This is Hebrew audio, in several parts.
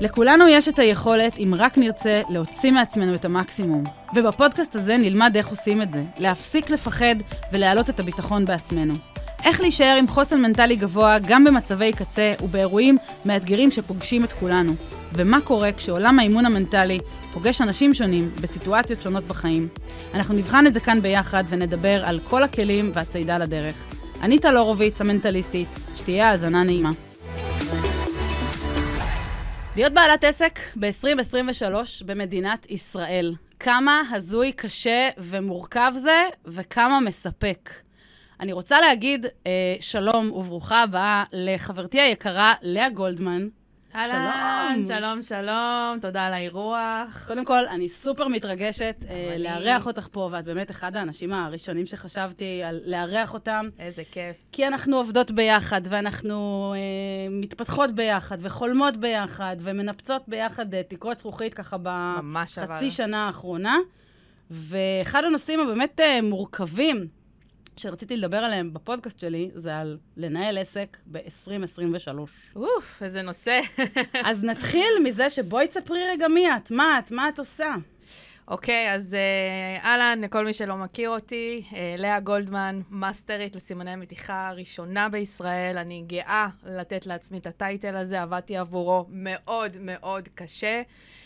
לכולנו יש את היכולת, אם רק נרצה, להוציא מעצמנו את המקסימום. ובפודקאסט הזה נלמד איך עושים את זה, להפסיק לפחד ולהעלות את הביטחון בעצמנו. איך להישאר עם חוסן מנטלי גבוה גם במצבי קצה ובאירועים מאתגרים שפוגשים את כולנו. ומה קורה כשעולם האימון המנטלי פוגש אנשים שונים בסיטואציות שונות בחיים. אנחנו נבחן את זה כאן ביחד ונדבר על כל הכלים והצעידה לדרך. אני טל הורוביץ, המנטליסטית, שתהיה האזנה נעימה. להיות בעלת עסק ב-2023 במדינת ישראל. כמה הזוי, קשה ומורכב זה, וכמה מספק. אני רוצה להגיד אה, שלום וברוכה הבאה לחברתי היקרה לאה גולדמן. אהלן, שלום, שלום, תודה על האירוח. קודם כל, אני סופר מתרגשת אה, לארח אותך פה, ואת באמת אחד האנשים הראשונים שחשבתי על לארח אותם. איזה כיף. כי אנחנו עובדות ביחד, ואנחנו אה, מתפתחות ביחד, וחולמות ביחד, ומנפצות ביחד אה, תקרות זכוכית ככה. בחצי שנה האחרונה. ואחד הנושאים הבאמת אה, מורכבים שרציתי לדבר עליהם בפודקאסט שלי, זה על לנהל עסק ב-2023. אוף, איזה נושא. אז נתחיל מזה שבואי תספרי רגע מי את, מה את, מה את עושה. אוקיי, אז אה, אהלן, לכל מי שלא מכיר אותי, אה, לאה גולדמן, מאסטרית לסימני מתיחה ראשונה בישראל. אני גאה לתת לעצמי את הטייטל הזה, עבדתי עבורו מאוד מאוד קשה. Uh,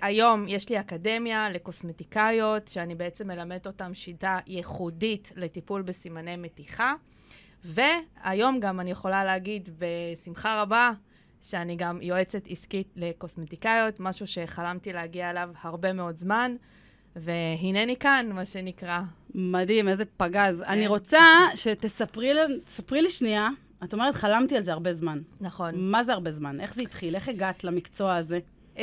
היום יש לי אקדמיה לקוסמטיקאיות, שאני בעצם מלמדת אותם שיטה ייחודית לטיפול בסימני מתיחה. והיום גם אני יכולה להגיד בשמחה רבה שאני גם יועצת עסקית לקוסמטיקאיות, משהו שחלמתי להגיע אליו הרבה מאוד זמן, והנני כאן, מה שנקרא. מדהים, איזה פגז. כן. אני רוצה שתספרי לי, תספרי לי שנייה, את אומרת, חלמתי על זה הרבה זמן. נכון. מה זה הרבה זמן? איך זה התחיל? איך הגעת למקצוע הזה? Uh,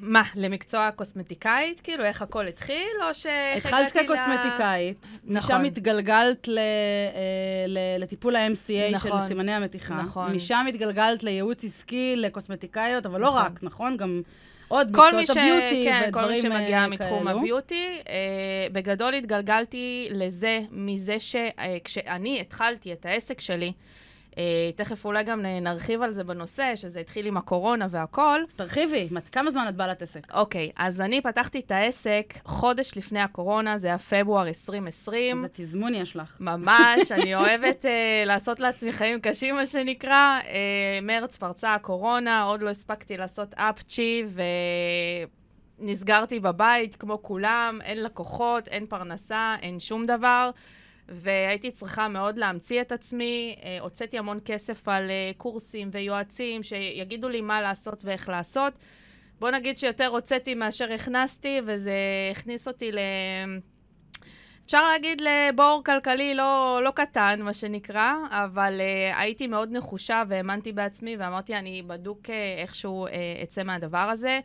מה, למקצוע קוסמטיקאית? כאילו, איך הכל התחיל, או שאיך התחלת הגעתי ל- כקוסמטיקאית, נכון. משם התגלגלת ל, אה, ל, לטיפול ה-MCA נכון. של סימני המתיחה. נכון. משם התגלגלת לייעוץ עסקי לקוסמטיקאיות, אבל לא נכון. רק, נכון? גם עוד מקצועות ש... הביוטי כן, כל מי ודברים שמגיע אה, מתחום כאלו. הביוטי. Uh, בגדול התגלגלתי לזה, מזה שכשאני התחלתי את העסק שלי, תכף אולי גם נרחיב על זה בנושא, שזה התחיל עם הקורונה והכל. אז תרחיבי, כמה זמן את בעלת עסק? אוקיי, אז אני פתחתי את העסק חודש לפני הקורונה, זה היה פברואר 2020. איזה תזמון יש לך. ממש, אני אוהבת uh, לעשות לעצמי חיים קשים, מה שנקרא. Uh, מרץ פרצה הקורונה, עוד לא הספקתי לעשות אפצ'י, ונסגרתי בבית כמו כולם, אין לקוחות, אין פרנסה, אין שום דבר. והייתי צריכה מאוד להמציא את עצמי. Uh, הוצאתי המון כסף על uh, קורסים ויועצים שיגידו לי מה לעשות ואיך לעשות. בוא נגיד שיותר הוצאתי מאשר הכנסתי, וזה הכניס אותי ל... אפשר להגיד לבור כלכלי לא, לא קטן, מה שנקרא, אבל uh, הייתי מאוד נחושה והאמנתי בעצמי ואמרתי, אני בדוק uh, איכשהו uh, אצא מהדבר הזה.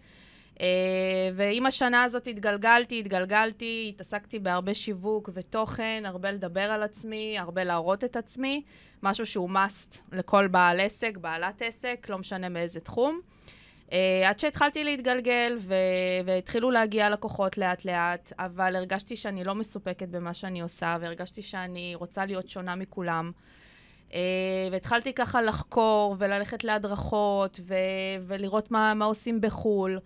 ועם השנה הזאת התגלגלתי, התגלגלתי, התעסקתי בהרבה שיווק ותוכן, הרבה לדבר על עצמי, הרבה להראות את עצמי, משהו שהוא must לכל בעל עסק, בעלת עסק, לא משנה מאיזה תחום. Uh, עד שהתחלתי להתגלגל ו- והתחילו להגיע לקוחות לאט-לאט, אבל הרגשתי שאני לא מסופקת במה שאני עושה, והרגשתי שאני רוצה להיות שונה מכולם. Uh, והתחלתי ככה לחקור וללכת להדרכות ו- ולראות מה, מה עושים בחו"ל.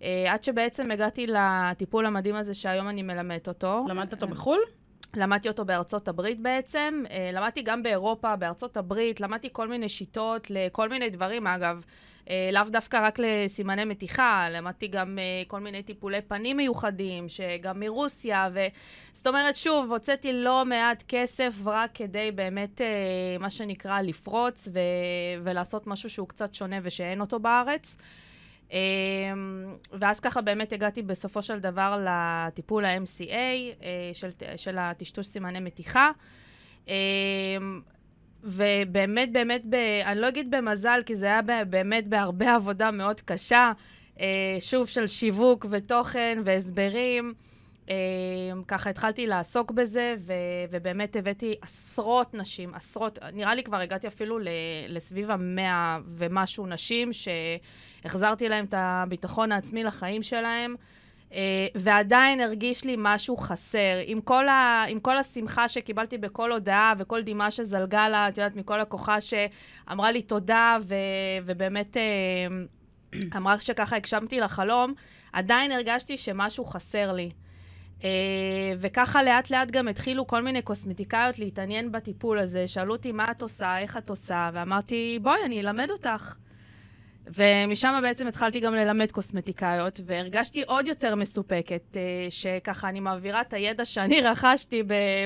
Uh, עד שבעצם הגעתי לטיפול המדהים הזה שהיום אני מלמדת אותו. למדת אותו בחו"ל? למדתי אותו בארצות הברית בעצם, אה, למדתי גם באירופה, בארצות הברית, למדתי כל מיני שיטות לכל מיני דברים, אגב. אה, לאו דווקא רק לסימני מתיחה, למדתי גם אה, כל מיני טיפולי פנים מיוחדים, שגם מרוסיה, ו... זאת אומרת, שוב, הוצאתי לא מעט כסף רק כדי באמת, אה, מה שנקרא, לפרוץ ו... ולעשות משהו שהוא קצת שונה ושאין אותו בארץ. אמ, ואז ככה באמת הגעתי בסופו של דבר לטיפול ה-MCA אה, של, של הטשטוש סימני מתיחה. אמ, ובאמת, באמת, ב, אני לא אגיד במזל, כי זה היה באמת בהרבה עבודה מאוד קשה, אה, שוב, של שיווק ותוכן והסברים. אה, ככה התחלתי לעסוק בזה, ו, ובאמת הבאתי עשרות נשים, עשרות, נראה לי כבר הגעתי אפילו לסביב המאה ומשהו נשים, שהחזרתי להם את הביטחון העצמי לחיים שלהם. Uh, ועדיין הרגיש לי משהו חסר. עם כל, ה, עם כל השמחה שקיבלתי בכל הודעה וכל דמעה שזלגה לה, את יודעת, מכל לקוחה שאמרה לי תודה, ו, ובאמת uh, אמרה שככה הגשמתי לחלום, עדיין הרגשתי שמשהו חסר לי. אה, וככה לאט לאט גם התחילו כל מיני קוסמטיקאיות להתעניין בטיפול הזה. שאלו אותי, מה את עושה, איך את עושה, ואמרתי, בואי, אני אלמד אותך. ומשם בעצם התחלתי גם ללמד קוסמטיקאיות, והרגשתי עוד יותר מסופקת, אה, שככה אני מעבירה את הידע שאני רכשתי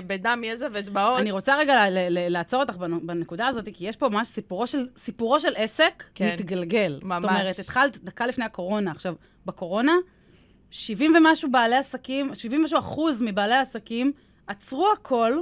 בדם, יזע ודמעות. אני רוצה רגע לעצור אותך בנקודה הזאת, כי יש פה ממש סיפורו של, סיפורו של עסק כן, מתגלגל. ממש. זאת אומרת, התחלת דקה לפני הקורונה. עכשיו, בקורונה, 70 ומשהו בעלי עסקים, 70 ומשהו אחוז מבעלי העסקים עצרו הכל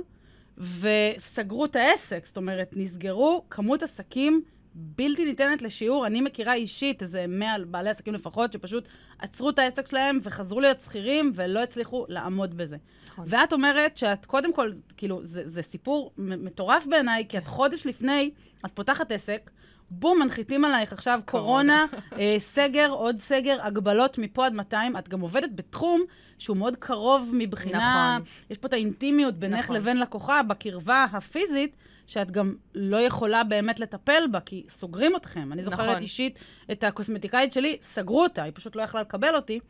וסגרו את העסק. זאת אומרת, נסגרו כמות עסקים בלתי ניתנת לשיעור. אני מכירה אישית איזה 100 בעלי עסקים לפחות, שפשוט עצרו את העסק שלהם וחזרו להיות שכירים ולא הצליחו לעמוד בזה. נכון. ואת אומרת שאת, קודם כל, כאילו, זה, זה סיפור מטורף בעיניי, כי את חודש לפני, את פותחת עסק, בום, מנחיתים עלייך עכשיו קורונה, אה, סגר, עוד סגר, הגבלות מפה עד 200. את גם עובדת בתחום שהוא מאוד קרוב מבחינה... נכון. יש פה את האינטימיות בינך נכון. לבין לקוחה, בקרבה הפיזית. שאת גם לא יכולה באמת לטפל בה, כי סוגרים אתכם. אני זוכרת נכון. אישית את הקוסמטיקאית שלי, סגרו אותה, היא פשוט לא יכלה לקבל אותי,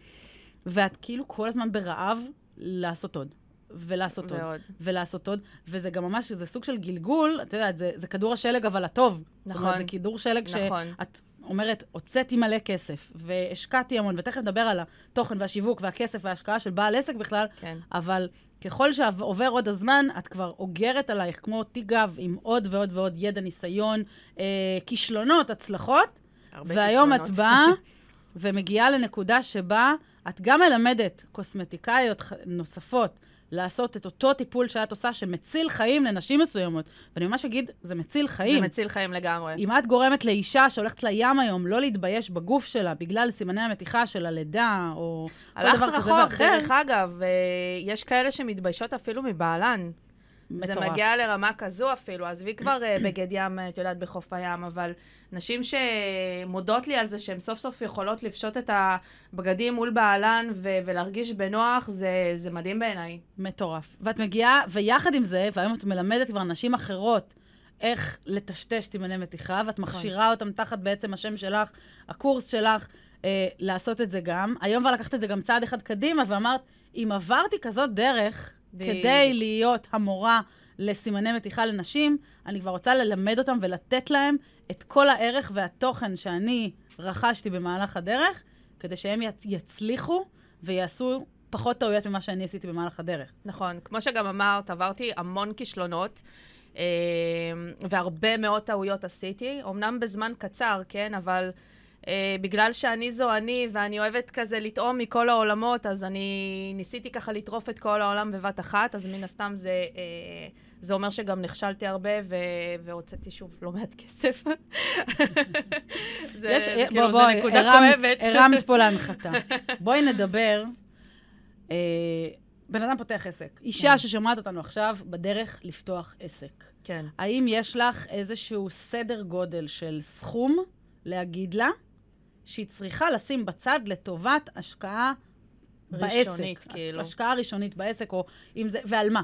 ואת כאילו כל הזמן ברעב לעשות עוד. ולעשות ועוד. עוד. ולעשות עוד. וזה גם ממש, זה סוג של גלגול, את יודעת, זה, זה כדור השלג, אבל הטוב. נכון. זאת אומרת, נכון. זה כדור שלג נכון. שאת אומרת, הוצאתי מלא כסף, והשקעתי המון, ותכף נדבר על התוכן והשיווק והכסף וההשקעה של בעל עסק בכלל, כן. אבל ככל שעובר עוד הזמן, את כבר אוגרת עלייך, כמו תיק גב, עם עוד ועוד ועוד ידע, ניסיון, אה, כישלונות, הצלחות. והיום כישלונות. את באה ומגיעה לנקודה שבה את גם מלמדת קוסמטיקאיות נוספות לעשות את אותו טיפול שאת עושה, שמציל חיים לנשים מסוימות. ואני ממש אגיד, זה מציל חיים. זה מציל חיים לגמרי. אם את גורמת לאישה שהולכת לים היום לא להתבייש בגוף שלה בגלל סימני המתיחה של הלידה, או כל דבר רחוק, כזה ואחר... הלכת רחוק, דרך אגב, יש כאלה שמתביישות אפילו מבעלן. מטורף. זה מגיע לרמה כזו אפילו. עזבי כבר אה, בגד ים, את יודעת, בחוף הים, אבל נשים שמודות לי על זה שהן סוף סוף יכולות לפשוט את הבגדים מול בעלן ו- ולהרגיש בנוח, זה, זה מדהים בעיניי. מטורף. ואת מגיעה, ויחד עם זה, והיום את מלמדת כבר נשים אחרות איך לטשטש סימני מתיחה, ואת נכון. מכשירה אותם תחת בעצם השם שלך, הקורס שלך, אה, לעשות את זה גם. היום כבר לקחת את זה גם צעד אחד קדימה, ואמרת, אם עברתי כזאת דרך, ב... כדי להיות המורה לסימני מתיחה לנשים, אני כבר רוצה ללמד אותם ולתת להם את כל הערך והתוכן שאני רכשתי במהלך הדרך, כדי שהם יצליחו ויעשו פחות טעויות ממה שאני עשיתי במהלך הדרך. נכון. כמו שגם אמרת, עברתי המון כישלונות. אה, והרבה מאוד טעויות עשיתי, אמנם בזמן קצר, כן, אבל אה, בגלל שאני זו אני, ואני אוהבת כזה לטעום מכל העולמות, אז אני ניסיתי ככה לטרוף את כל העולם בבת אחת, אז מן הסתם זה, אה, זה אומר שגם נכשלתי הרבה, והוצאתי שוב לא מעט כסף. זה, יש, כאילו, בוא, בוא, נקודה הרמת, כואבת. הרמת פה להנחתה. בואי נדבר. אה, בן אדם פותח עסק. אישה כן. ששומעת אותנו עכשיו בדרך לפתוח עסק. כן. האם יש לך איזשהו סדר גודל של סכום להגיד לה? שהיא צריכה לשים בצד לטובת השקעה ראשונית, בעסק. כאילו. השקעה ראשונית בעסק, או אם זה, ועל מה?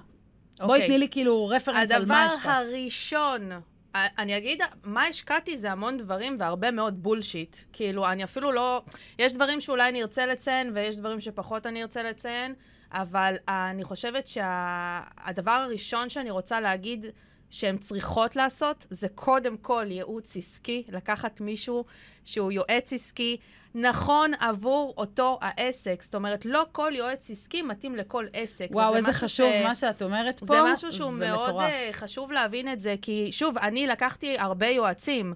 אוקיי. בואי תני לי כאילו רפרנס על מה השקעת. הדבר הראשון, אני אגיד, מה השקעתי זה המון דברים והרבה מאוד בולשיט. כאילו, אני אפילו לא... יש דברים שאולי אני ארצה לציין, ויש דברים שפחות אני ארצה לציין, אבל אני חושבת שהדבר שה... הראשון שאני רוצה להגיד, שהן צריכות לעשות, זה קודם כל ייעוץ עסקי, לקחת מישהו שהוא יועץ עסקי, נכון עבור אותו העסק. זאת אומרת, לא כל יועץ עסקי מתאים לכל עסק. וואו, איזה חשוב ש... מה שאת אומרת פה. זה משהו שהוא זה מאוד מטורף. אה, חשוב להבין את זה, כי שוב, אני לקחתי הרבה יועצים.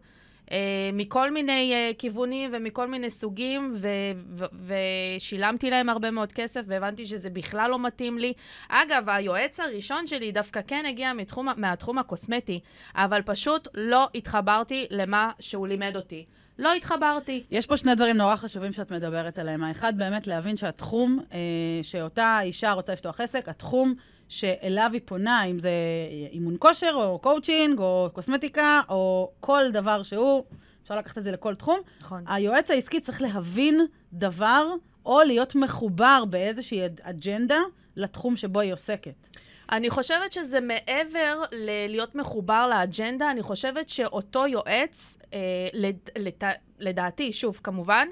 Uh, מכל מיני uh, כיוונים ומכל מיני סוגים, ו- ו- ושילמתי להם הרבה מאוד כסף, והבנתי שזה בכלל לא מתאים לי. אגב, היועץ הראשון שלי דווקא כן הגיע מתחום, מהתחום הקוסמטי, אבל פשוט לא התחברתי למה שהוא לימד אותי. לא התחברתי. יש פה שני דברים נורא חשובים שאת מדברת עליהם. האחד, באמת להבין שהתחום, אה, שאותה אישה רוצה לפתוח עסק, התחום שאליו היא פונה, אם זה אימון כושר, או קואוצ'ינג, או קוסמטיקה, או כל דבר שהוא, אפשר לקחת את זה לכל תחום. נכון. היועץ העסקי צריך להבין דבר, או להיות מחובר באיזושהי אג'נדה לתחום שבו היא עוסקת. אני חושבת שזה מעבר ללהיות מחובר לאג'נדה, אני חושבת שאותו יועץ, אה, לד, לד, לדעתי, שוב, כמובן,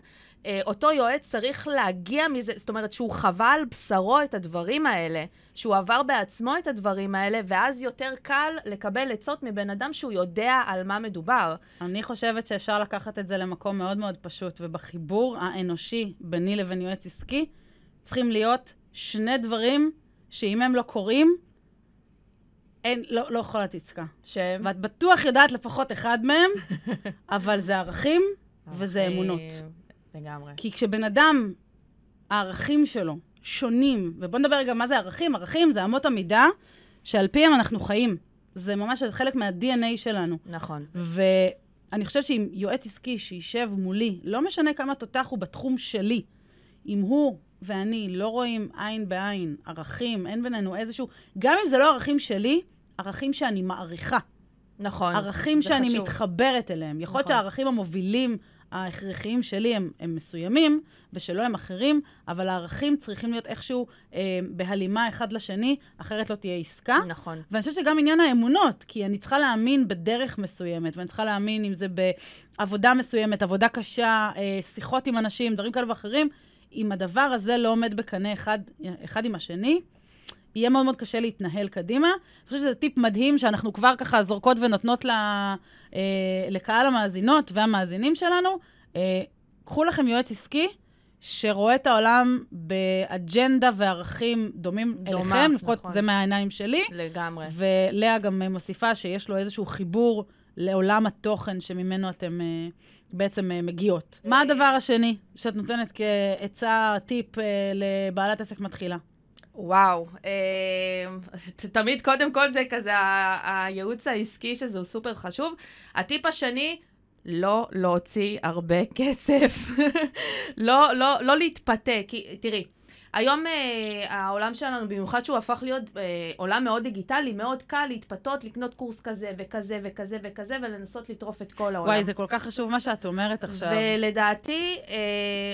אותו יועץ צריך להגיע מזה, זאת אומרת שהוא חווה על בשרו את הדברים האלה, שהוא עבר בעצמו את הדברים האלה, ואז יותר קל לקבל עצות מבן אדם שהוא יודע על מה מדובר. אני חושבת שאפשר לקחת את זה למקום מאוד מאוד פשוט, ובחיבור האנושי ביני לבין יועץ עסקי, צריכים להיות שני דברים שאם הם לא קורים, אין, לא, לא יכולה להיות עסקה. שהם? ואת בטוח יודעת לפחות אחד מהם, אבל זה ערכים וזה אמונות. לגמרי. כי כשבן אדם, הערכים שלו שונים, ובוא נדבר רגע מה זה ערכים, ערכים זה אמות המידה שעל פיהם אנחנו חיים. זה ממש חלק מה-DNA שלנו. נכון. ואני חושבת שאם יועץ עסקי שישב מולי, לא משנה כמה תותח הוא בתחום שלי, אם הוא ואני לא רואים עין בעין ערכים, אין בינינו איזשהו, גם אם זה לא ערכים שלי, ערכים שאני מעריכה. נכון. ערכים זה שאני חשוב. מתחברת אליהם. יכול להיות נכון. שהערכים המובילים, ההכרחיים שלי הם, הם מסוימים, ושלא הם אחרים, אבל הערכים צריכים להיות איכשהו אה, בהלימה אחד לשני, אחרת לא תהיה עסקה. נכון. ואני חושבת שגם עניין האמונות, כי אני צריכה להאמין בדרך מסוימת, ואני צריכה להאמין אם זה בעבודה מסוימת, עבודה קשה, אה, שיחות עם אנשים, דברים כאלה ואחרים. אם הדבר הזה לא עומד בקנה אחד, אחד עם השני, יהיה מאוד מאוד קשה להתנהל קדימה. אני חושבת שזה טיפ מדהים שאנחנו כבר ככה זורקות ונותנות ל, אה, לקהל המאזינות והמאזינים שלנו. אה, קחו לכם יועץ עסקי שרואה את העולם באג'נדה וערכים דומים דומה, אליכם, לפחות נכון. זה מהעיניים שלי. לגמרי. ולאה גם אה, מוסיפה שיש לו איזשהו חיבור לעולם התוכן שממנו אתם אה, בעצם אה, מגיעות. מה הדבר השני שאת נותנת כעצה, טיפ אה, לבעלת עסק מתחילה? וואו, אה, תמיד קודם כל זה כזה הייעוץ העסקי שזה סופר חשוב. הטיפ השני, לא להוציא הרבה כסף. לא, לא, לא להתפתה, כי תראי, היום אה, העולם שלנו, במיוחד שהוא הפך להיות אה, עולם מאוד דיגיטלי, מאוד קל להתפתות, לקנות קורס כזה וכזה וכזה וכזה, ולנסות לטרוף את כל העולם. וואי, זה כל כך חשוב מה שאת אומרת עכשיו. ולדעתי, אה,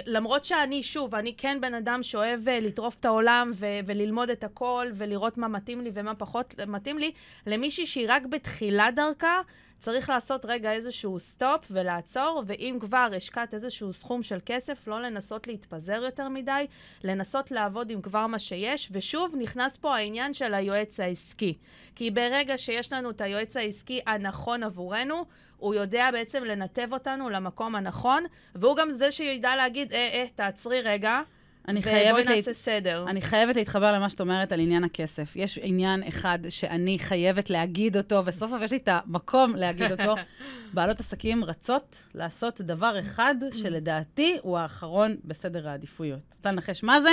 למרות שאני, שוב, אני כן בן אדם שאוהב אה, לטרוף את העולם ו- וללמוד את הכל ולראות מה מתאים לי ומה פחות מתאים לי, למישהי שהיא רק בתחילת דרכה, צריך לעשות רגע איזשהו סטופ ולעצור, ואם כבר השקעת איזשהו סכום של כסף, לא לנסות להתפזר יותר מדי, לנסות לעבוד עם כבר מה שיש, ושוב, נכנס פה העניין של היועץ העסקי. כי ברגע שיש לנו את היועץ העסקי הנכון עבורנו, הוא יודע בעצם לנתב אותנו למקום הנכון, והוא גם זה שידע להגיד, אה, אה, תעצרי רגע, אני חייבת, ובואי להת... נעשה סדר. אני חייבת להתחבר למה שאת אומרת על עניין הכסף. יש עניין אחד שאני חייבת להגיד אותו, וסוף סוף יש לי את המקום להגיד אותו. בעלות עסקים רצות לעשות דבר אחד שלדעתי הוא האחרון בסדר העדיפויות. רוצה לנחש מה זה?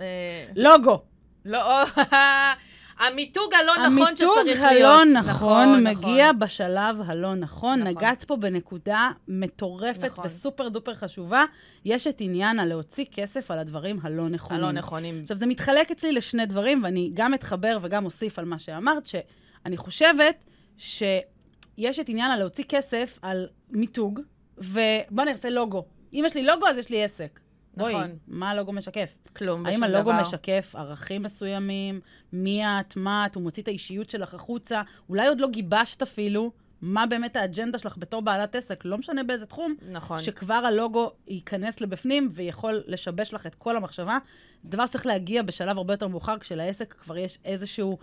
אה, לוגו. לא, המיתוג הלא נכון המיתוג שצריך הלא להיות. נכון מגיע בשלב הלא נכון. נכון. נגעת פה בנקודה מטורפת נכון. וסופר דופר חשובה. יש את עניין הלהוציא כסף על הדברים הלא נכונים. הלא נכונים. עכשיו, זה מתחלק אצלי לשני דברים, ואני גם אתחבר וגם אוסיף על מה שאמרת, שאני חושבת שיש את עניין הלהוציא כסף על מיתוג, ובוא נעשה לוגו. אם יש לי לוגו, אז יש לי עסק. בואי, נכון. מה הלוגו משקף? כלום, האם בשום הלוגו דבר. משקף ערכים מסוימים? מי את? מה את? הוא מוציא את האישיות שלך החוצה? אולי עוד לא גיבשת אפילו מה באמת האג'נדה שלך בתור בעלת עסק, לא משנה באיזה תחום, נכון. שכבר הלוגו ייכנס לבפנים ויכול לשבש לך את כל המחשבה. זה דבר שצריך להגיע בשלב הרבה יותר מאוחר, כשלעסק כבר יש איזשהו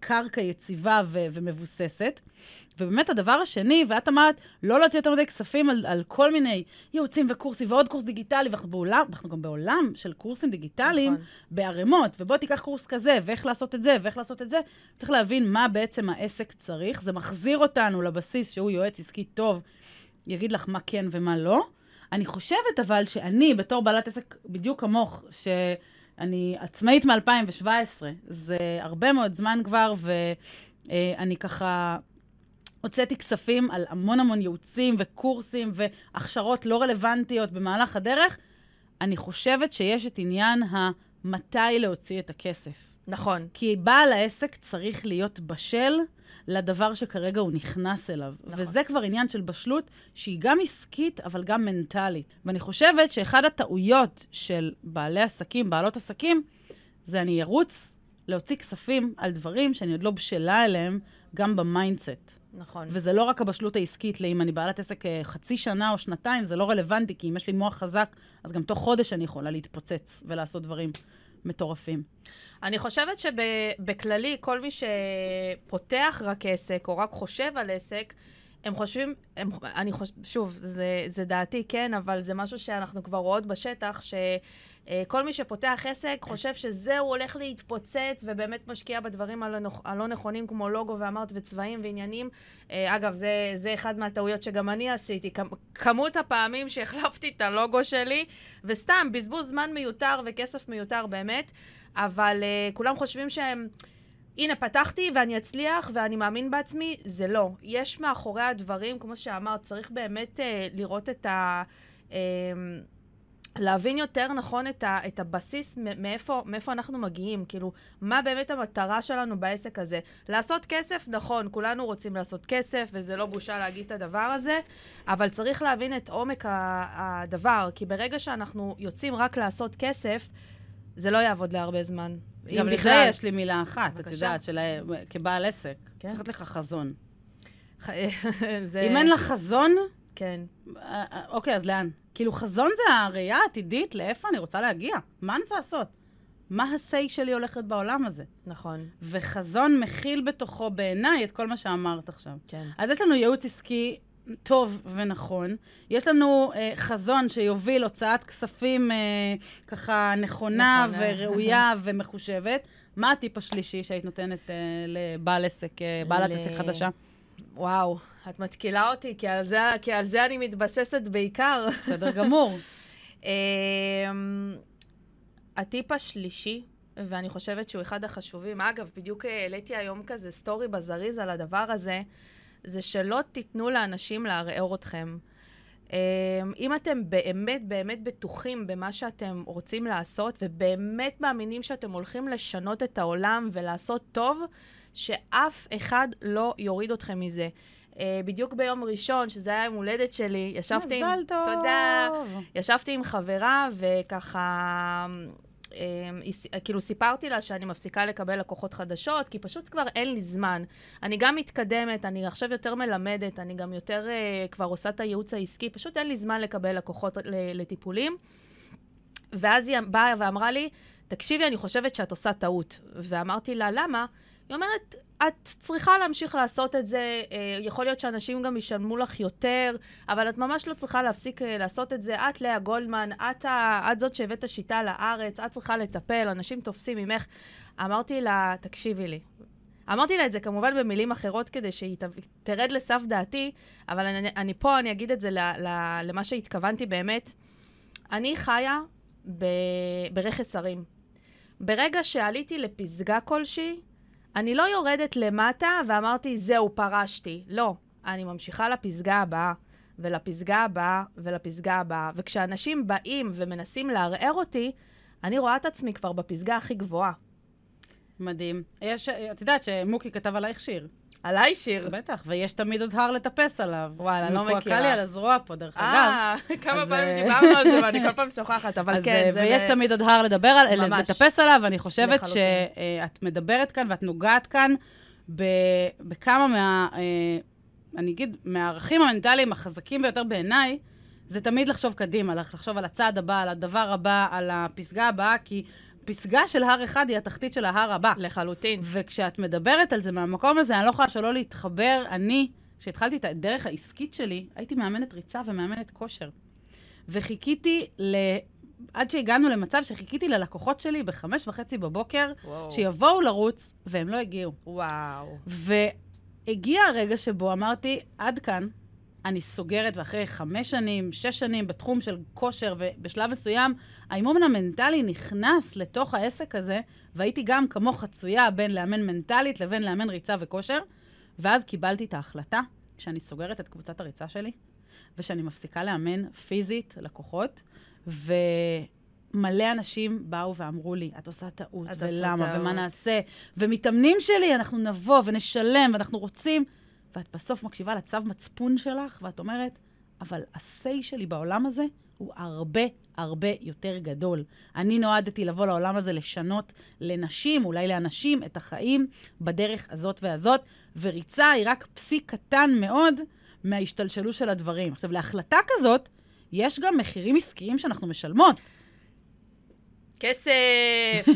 קרקע יציבה ו- ומבוססת. ובאמת הדבר השני, ואת אמרת, לא להוציא יותר מדי כספים על, על כל מיני ייעוצים וקורסים ועוד קורס דיגיטלי, ואנחנו בעולם, אנחנו גם בעולם של קורסים דיגיטליים נכון. בערימות, ובוא תיקח קורס כזה, ואיך לעשות את זה, ואיך לעשות את זה. צריך להבין מה בעצם העסק צריך. זה מחזיר אותנו לבסיס שהוא יועץ עסקי טוב, יגיד לך מה כן ומה לא. אני חושבת אבל שאני, בתור בעלת עסק בדיוק כמוך, שאני עצמאית מ-2017, זה הרבה מאוד זמן כבר, ואני ככה הוצאתי כספים על המון המון ייעוצים וקורסים והכשרות לא רלוונטיות במהלך הדרך. אני חושבת שיש את עניין המתי להוציא את הכסף. נכון. כי בעל העסק צריך להיות בשל לדבר שכרגע הוא נכנס אליו. נכון. וזה כבר עניין של בשלות שהיא גם עסקית, אבל גם מנטלית. ואני חושבת שאחד הטעויות של בעלי עסקים, בעלות עסקים, זה אני ארוץ להוציא כספים על דברים שאני עוד לא בשלה אליהם, גם ב mindset. נכון. וזה לא רק הבשלות העסקית, לאם אני בעלת עסק אה, חצי שנה או שנתיים, זה לא רלוונטי, כי אם יש לי מוח חזק, אז גם תוך חודש אני יכולה להתפוצץ ולעשות דברים מטורפים. אני חושבת שבכללי, כל מי שפותח רק עסק, או רק חושב על עסק, הם חושבים, הם, אני חושב, שוב, זה, זה דעתי, כן, אבל זה משהו שאנחנו כבר רואות בשטח, שכל מי שפותח עסק חושב שזהו, הולך להתפוצץ, ובאמת משקיע בדברים הלא נכונים, כמו לוגו ואמרת וצבעים ועניינים. אה, אגב, זה, זה אחד מהטעויות שגם אני עשיתי. כמות הפעמים שהחלפתי את הלוגו שלי, וסתם, בזבוז זמן מיותר וכסף מיותר באמת, אבל uh, כולם חושבים שהם... הנה, פתחתי ואני אצליח ואני מאמין בעצמי, זה לא. יש מאחורי הדברים, כמו שאמרת, צריך באמת אה, לראות את ה... אה, להבין יותר נכון את, ה, את הבסיס מאיפה, מאיפה אנחנו מגיעים, כאילו, מה באמת המטרה שלנו בעסק הזה. לעשות כסף, נכון, כולנו רוצים לעשות כסף, וזה לא בושה להגיד את הדבר הזה, אבל צריך להבין את עומק הדבר, כי ברגע שאנחנו יוצאים רק לעשות כסף, זה לא יעבוד להרבה זמן. גם לזה יש לי מילה אחת, את יודעת, של, כבעל עסק. כן? צריך להיות לך חזון. זה... אם אין לך חזון... כן. אה, אה, אוקיי, אז לאן? כאילו, חזון זה הראייה העתידית לאיפה אני רוצה להגיע. מה אני רוצה לעשות? מה ה-say שלי הולכת בעולם הזה? נכון. וחזון מכיל בתוכו, בעיניי, את כל מה שאמרת עכשיו. כן. אז יש לנו ייעוץ עסקי טוב ונכון. יש לנו אה, חזון שיוביל הוצאת כספים אה, ככה נכונה, נכונה. וראויה ומחושבת. מה הטיפ השלישי שהיית נותנת אה, לבעל עסק, אה, בעלת ל... עסק חדשה? וואו, את מתקילה אותי, כי על זה, כי על זה אני מתבססת בעיקר. בסדר גמור. אמ, הטיפ השלישי, ואני חושבת שהוא אחד החשובים, אגב, בדיוק העליתי היום כזה סטורי בזריז על הדבר הזה, זה שלא תיתנו לאנשים לערער אתכם. אמ, אם אתם באמת באמת בטוחים במה שאתם רוצים לעשות, ובאמת מאמינים שאתם הולכים לשנות את העולם ולעשות טוב, שאף אחד לא יוריד אתכם מזה. Uh, בדיוק ביום ראשון, שזה היה יום הולדת שלי, ישבתי עם... מזל טוב. תודה. ישבתי עם חברה, וככה... אה, כאילו סיפרתי לה שאני מפסיקה לקבל לקוחות חדשות, כי פשוט כבר אין לי זמן. אני גם מתקדמת, אני עכשיו יותר מלמדת, אני גם יותר uh, כבר עושה את הייעוץ העסקי, פשוט אין לי זמן לקבל לקוחות לטיפולים. ואז היא באה ואמרה לי, תקשיבי, אני חושבת שאת עושה טעות. ואמרתי לה, למה? היא אומרת, את צריכה להמשיך לעשות את זה, אה, יכול להיות שאנשים גם ישלמו לך יותר, אבל את ממש לא צריכה להפסיק אה, לעשות את זה. את לאה גולדמן, את, ה, את זאת שהבאת שיטה לארץ, את צריכה לטפל, אנשים תופסים ממך. אמרתי לה, תקשיבי לי. אמרתי לה את זה כמובן במילים אחרות כדי שהיא תרד לסף דעתי, אבל אני, אני פה, אני אגיד את זה ל, ל, למה שהתכוונתי באמת. אני חיה ב, ברכס הרים. ברגע שעליתי לפסגה כלשהי, אני לא יורדת למטה ואמרתי, זהו, פרשתי. לא. אני ממשיכה לפסגה הבאה, ולפסגה הבאה, ולפסגה הבאה. וכשאנשים באים ומנסים לערער אותי, אני רואה את עצמי כבר בפסגה הכי גבוהה. מדהים. יש, את יודעת שמוקי כתב עלייך שיר. עליי שיר. בטח, ויש תמיד עוד הר לטפס עליו. וואלה, לא מכירה. מקועקע לי על הזרוע פה, דרך אגב. אה, כמה פעמים אה, דיברנו על זה ואני כל פעם שוכחת, אבל כן, זה... ויש תמיד עוד הר לדבר על, לטפס עליו, ואני חושבת שאת מדברת כאן ואת נוגעת כאן בכמה מה... אה, אני אגיד, מהערכים המנטליים החזקים ביותר בעיניי, זה תמיד לחשוב קדימה, לחשוב על הצעד הבא, על הדבר הבא, על הפסגה הבאה, כי פסגה של הר אחד היא התחתית של ההר הבא. לחלוטין. וכשאת מדברת על זה מהמקום הזה, אני לא יכולה שלא להתחבר. אני, כשהתחלתי את הדרך העסקית שלי, הייתי מאמנת ריצה ומאמנת כושר. וחיכיתי ל... עד שהגענו למצב שחיכיתי ללקוחות שלי בחמש וחצי בבוקר, וואו. שיבואו לרוץ, והם לא הגיעו. וואו. והגיע הרגע שבו אמרתי, עד כאן, אני סוגרת, ואחרי חמש שנים, שש שנים בתחום של כושר, ובשלב מסוים, האימון המנטלי נכנס לתוך העסק הזה, והייתי גם כמו חצויה בין לאמן מנטלית לבין לאמן ריצה וכושר, ואז קיבלתי את ההחלטה שאני סוגרת את קבוצת הריצה שלי, ושאני מפסיקה לאמן פיזית לקוחות, ומלא אנשים באו ואמרו לי, את עושה טעות, את ולמה, טעות. ומה נעשה, ומתאמנים שלי, אנחנו נבוא ונשלם, ואנחנו רוצים. ואת בסוף מקשיבה לצו מצפון שלך, ואת אומרת, אבל ה-say שלי בעולם הזה הוא הרבה הרבה יותר גדול. אני נועדתי לבוא לעולם הזה לשנות לנשים, אולי לאנשים, את החיים בדרך הזאת והזאת, וריצה היא רק פסיק קטן מאוד מההשתלשלות של הדברים. עכשיו, להחלטה כזאת, יש גם מחירים עסקיים שאנחנו משלמות. כסף.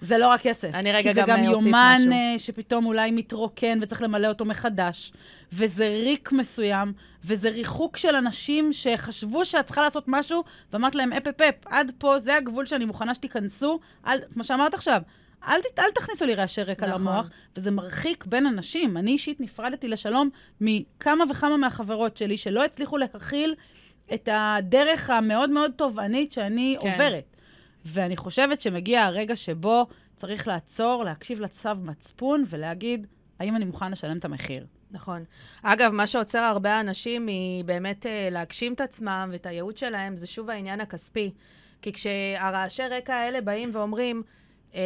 זה לא רק כסף. אני רגע גם גם כי זה גם אוסיף יומן משהו. אה, שפתאום אולי מתרוקן וצריך למלא אותו מחדש. וזה ריק מסוים, וזה ריחוק של אנשים שחשבו שאת צריכה לעשות משהו, ואמרת להם, אפ אפ אפ, עד פה, זה הגבול שאני מוכנה שתיכנסו. אל, כמו שאמרת עכשיו, אל, ת- אל תכניסו לי רעשי רקע נכון. למוח, וזה מרחיק בין אנשים. אני אישית נפרדתי לשלום מכמה וכמה מהחברות שלי שלא הצליחו להכיל את הדרך המאוד מאוד תובענית שאני כן. עוברת. ואני חושבת שמגיע הרגע שבו צריך לעצור, להקשיב לצו מצפון ולהגיד, האם אני מוכן לשלם את המחיר? נכון. אגב, מה שעוצר הרבה אנשים מבאמת אה, להגשים את עצמם ואת הייעוד שלהם, זה שוב העניין הכספי. כי כשהרעשי רקע האלה באים ואומרים, אמ,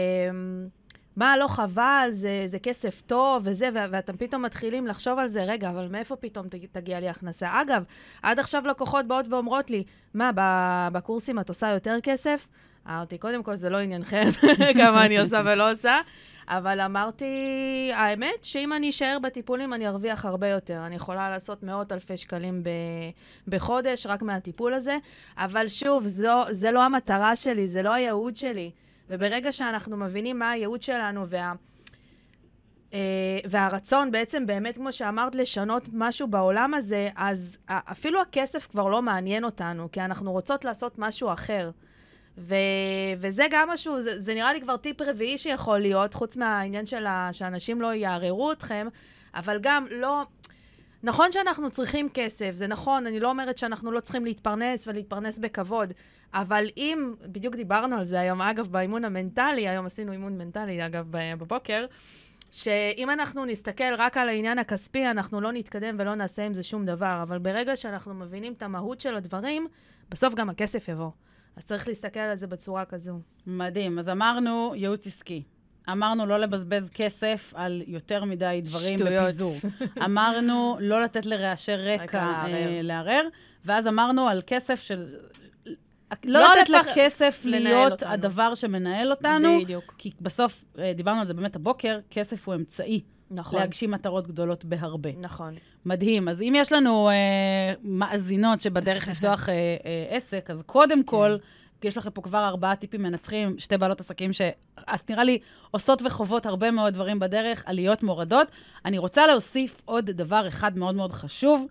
מה, לא חבל, זה, זה כסף טוב וזה, ו- ואתם פתאום מתחילים לחשוב על זה, רגע, אבל מאיפה פתאום ת- תגיע לי הכנסה? אגב, עד עכשיו לקוחות באות ואומרות לי, מה, בקורסים את עושה יותר כסף? אמרתי, קודם כל, זה לא עניינכם כמה אני עושה ולא עושה, אבל אמרתי, האמת, שאם אני אשאר בטיפולים, אני ארוויח הרבה יותר. אני יכולה לעשות מאות אלפי שקלים ב- בחודש רק מהטיפול הזה, אבל שוב, זו, זה לא המטרה שלי, זה לא הייעוד שלי. וברגע שאנחנו מבינים מה הייעוד שלנו וה... אה, והרצון בעצם באמת, כמו שאמרת, לשנות משהו בעולם הזה, אז אפילו הכסף כבר לא מעניין אותנו, כי אנחנו רוצות לעשות משהו אחר. ו- וזה גם משהו, זה, זה נראה לי כבר טיפ רביעי שיכול להיות, חוץ מהעניין של ה- שאנשים לא יערערו אתכם, אבל גם לא... נכון שאנחנו צריכים כסף, זה נכון, אני לא אומרת שאנחנו לא צריכים להתפרנס ולהתפרנס בכבוד, אבל אם, בדיוק דיברנו על זה היום, אגב, באימון המנטלי, היום עשינו אימון מנטלי, אגב, בבוקר, שאם אנחנו נסתכל רק על העניין הכספי, אנחנו לא נתקדם ולא נעשה עם זה שום דבר, אבל ברגע שאנחנו מבינים את המהות של הדברים, בסוף גם הכסף יבוא. אז צריך להסתכל על זה בצורה כזו. מדהים. אז אמרנו ייעוץ עסקי. אמרנו לא לבזבז כסף על יותר מדי דברים שטויות. בפיזור. אמרנו לא לתת לרעשי רקע. אה, לערער, ואז אמרנו על כסף של... לא, לא לתת לפח- לכסף להיות אותנו. הדבר שמנהל אותנו, בדיוק. כי בסוף, אה, דיברנו על זה באמת הבוקר, כסף הוא אמצעי נכון. להגשים מטרות גדולות בהרבה. נכון. מדהים. אז אם יש לנו אה, מאזינות שבדרך לפתוח אה, אה, עסק, אז קודם כל, כי יש לכם פה כבר ארבעה טיפים מנצחים, שתי בעלות עסקים ש... אז נראה לי עושות וחוות הרבה מאוד דברים בדרך, עליות מורדות. אני רוצה להוסיף עוד דבר אחד מאוד מאוד חשוב,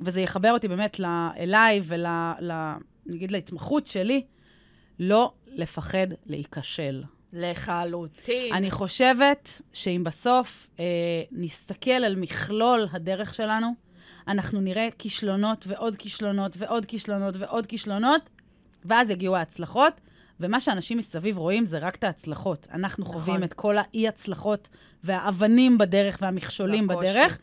וזה יחבר אותי באמת ל- אליי ול... ל... נגיד להתמחות שלי, לא לפחד להיכשל. לחלוטין. אני חושבת שאם בסוף אה, נסתכל על מכלול הדרך שלנו, אנחנו נראה כישלונות ועוד כישלונות ועוד כישלונות ועוד כישלונות, ואז יגיעו ההצלחות, ומה שאנשים מסביב רואים זה רק את ההצלחות. אנחנו נכון. חווים את כל האי-הצלחות והאבנים בדרך והמכשולים והקושי. בדרך,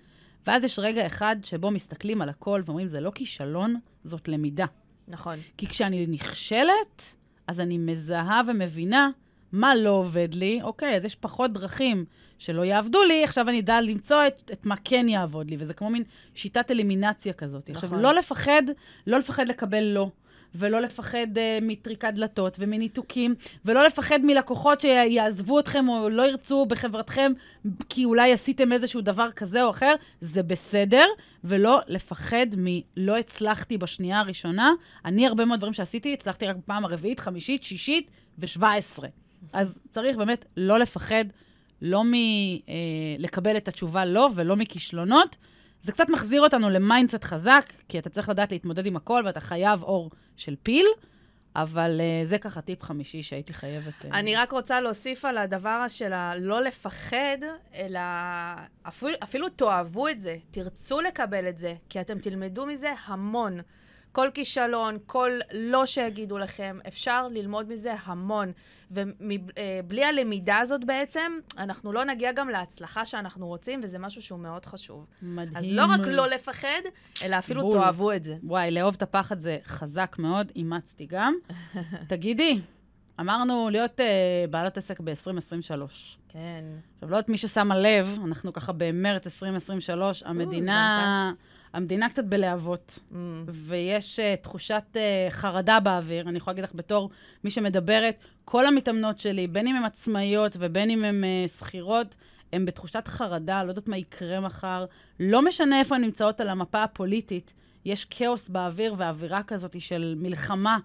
ואז יש רגע אחד שבו מסתכלים על הכל ואומרים, זה לא כישלון, זאת למידה. נכון. כי כשאני נכשלת, אז אני מזהה ומבינה מה לא עובד לי. אוקיי, אז יש פחות דרכים שלא יעבדו לי, עכשיו אני אדע למצוא את, את מה כן יעבוד לי, וזה כמו מין שיטת אלימינציה כזאת. נכון. עכשיו, לא לפחד, לא לפחד לקבל לא. ולא לפחד uh, מטריקת דלתות ומניתוקים, ולא לפחד מלקוחות שיעזבו אתכם או לא ירצו בחברתכם, כי אולי עשיתם איזשהו דבר כזה או אחר, זה בסדר, ולא לפחד מלא הצלחתי בשנייה הראשונה. אני, הרבה מאוד דברים שעשיתי, הצלחתי רק בפעם הרביעית, חמישית, שישית ושבע עשרה. אז צריך באמת לא לפחד, לא מלקבל את התשובה לא ולא מכישלונות. זה קצת מחזיר אותנו ל mindset חזק, כי אתה צריך לדעת להתמודד עם הכל ואתה חייב עור של פיל, אבל אה, זה ככה טיפ חמישי שהייתי חייבת... אה... אני רק רוצה להוסיף על הדבר של הלא לפחד, אלא אפילו, אפילו תאהבו את זה, תרצו לקבל את זה, כי אתם תלמדו מזה המון. כל כישלון, כל לא שיגידו לכם, אפשר ללמוד מזה המון. ובלי הלמידה הזאת בעצם, אנחנו לא נגיע גם להצלחה שאנחנו רוצים, וזה משהו שהוא מאוד חשוב. מדהים. אז לא רק לא לפחד, אלא אפילו בול. תאהבו את זה. וואי, לאהוב את הפחד זה חזק מאוד, אימצתי גם. תגידי, אמרנו להיות uh, בעלת עסק ב-2023. כן. עכשיו, לא יודעת מי ששמה לב, אנחנו ככה במרץ 2023, המדינה, המדינה קצת בלהבות, Mm. ויש uh, תחושת uh, חרדה באוויר. אני יכולה להגיד לך בתור מי שמדברת, כל המתאמנות שלי, בין אם הן עצמאיות ובין אם הן uh, שכירות, הן בתחושת חרדה, לא יודעת מה יקרה מחר. לא משנה איפה הן נמצאות על המפה הפוליטית, יש כאוס באוויר ואווירה כזאת של מלחמה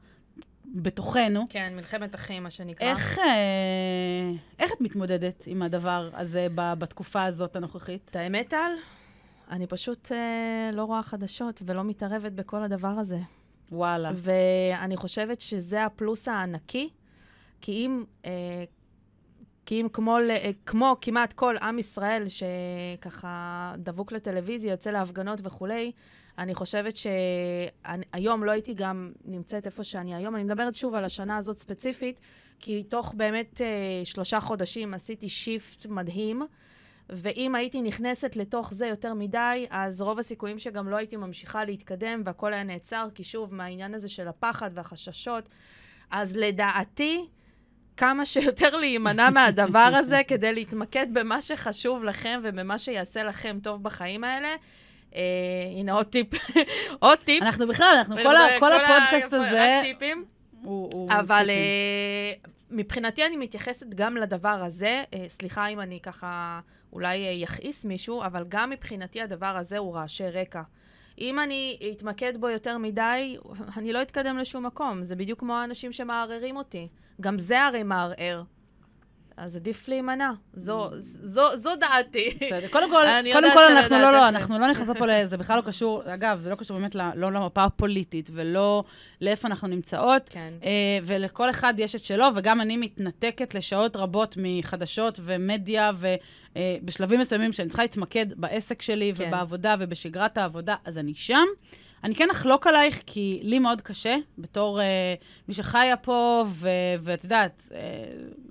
בתוכנו. כן, מלחמת אחים, מה שנקרא. איך, אה, איך את מתמודדת עם הדבר הזה ב- בתקופה הזאת הנוכחית? את האמת, טל? אני פשוט אה, לא רואה חדשות ולא מתערבת בכל הדבר הזה. וואלה. ואני חושבת שזה הפלוס הענקי, כי אם, אה, כי אם כמו, אה, כמו כמעט כל עם ישראל שככה דבוק לטלוויזיה, יוצא להפגנות וכולי, אני חושבת שהיום לא הייתי גם נמצאת איפה שאני היום. אני מדברת שוב על השנה הזאת ספציפית, כי תוך באמת אה, שלושה חודשים עשיתי שיפט מדהים. ואם הייתי נכנסת לתוך זה יותר מדי, אז רוב הסיכויים שגם לא הייתי ממשיכה להתקדם והכל היה נעצר, כי שוב, מהעניין הזה של הפחד והחששות. אז לדעתי, כמה שיותר להימנע מהדבר הזה כדי להתמקד במה שחשוב לכם ובמה שיעשה לכם טוב בחיים האלה. אה, הנה עוד טיפ, עוד טיפ. אנחנו בכלל, אנחנו כל, ה, כל הפודקאסט הזה... רק טיפים. הוא, הוא אבל טיפים. אה, מבחינתי אני מתייחסת גם לדבר הזה, אה, סליחה אם אני ככה אולי אה, יכעיס מישהו, אבל גם מבחינתי הדבר הזה הוא רעשי רקע. אם אני אתמקד בו יותר מדי, אני לא אתקדם לשום מקום. זה בדיוק כמו האנשים שמערערים אותי. גם זה הרי מערער. אז עדיף להימנע. זו, זו, זו דעתי. בסדר. קודם כל, קודם שלדעתך אנחנו לא. לא, אנחנו לא נכנסות פה לזה, בכלל לא קשור, אגב, זה לא קשור באמת לא למפה הפוליטית ולא לאיפה אנחנו נמצאות. כן. אה, ולכל אחד יש את שלו, וגם אני מתנתקת לשעות רבות מחדשות ומדיה, ובשלבים מסוימים שאני צריכה להתמקד בעסק שלי כן. ובעבודה ובשגרת העבודה, אז אני שם. אני כן אחלוק עלייך, כי לי מאוד קשה, בתור אה, מי שחיה פה, ואת יודעת, אה,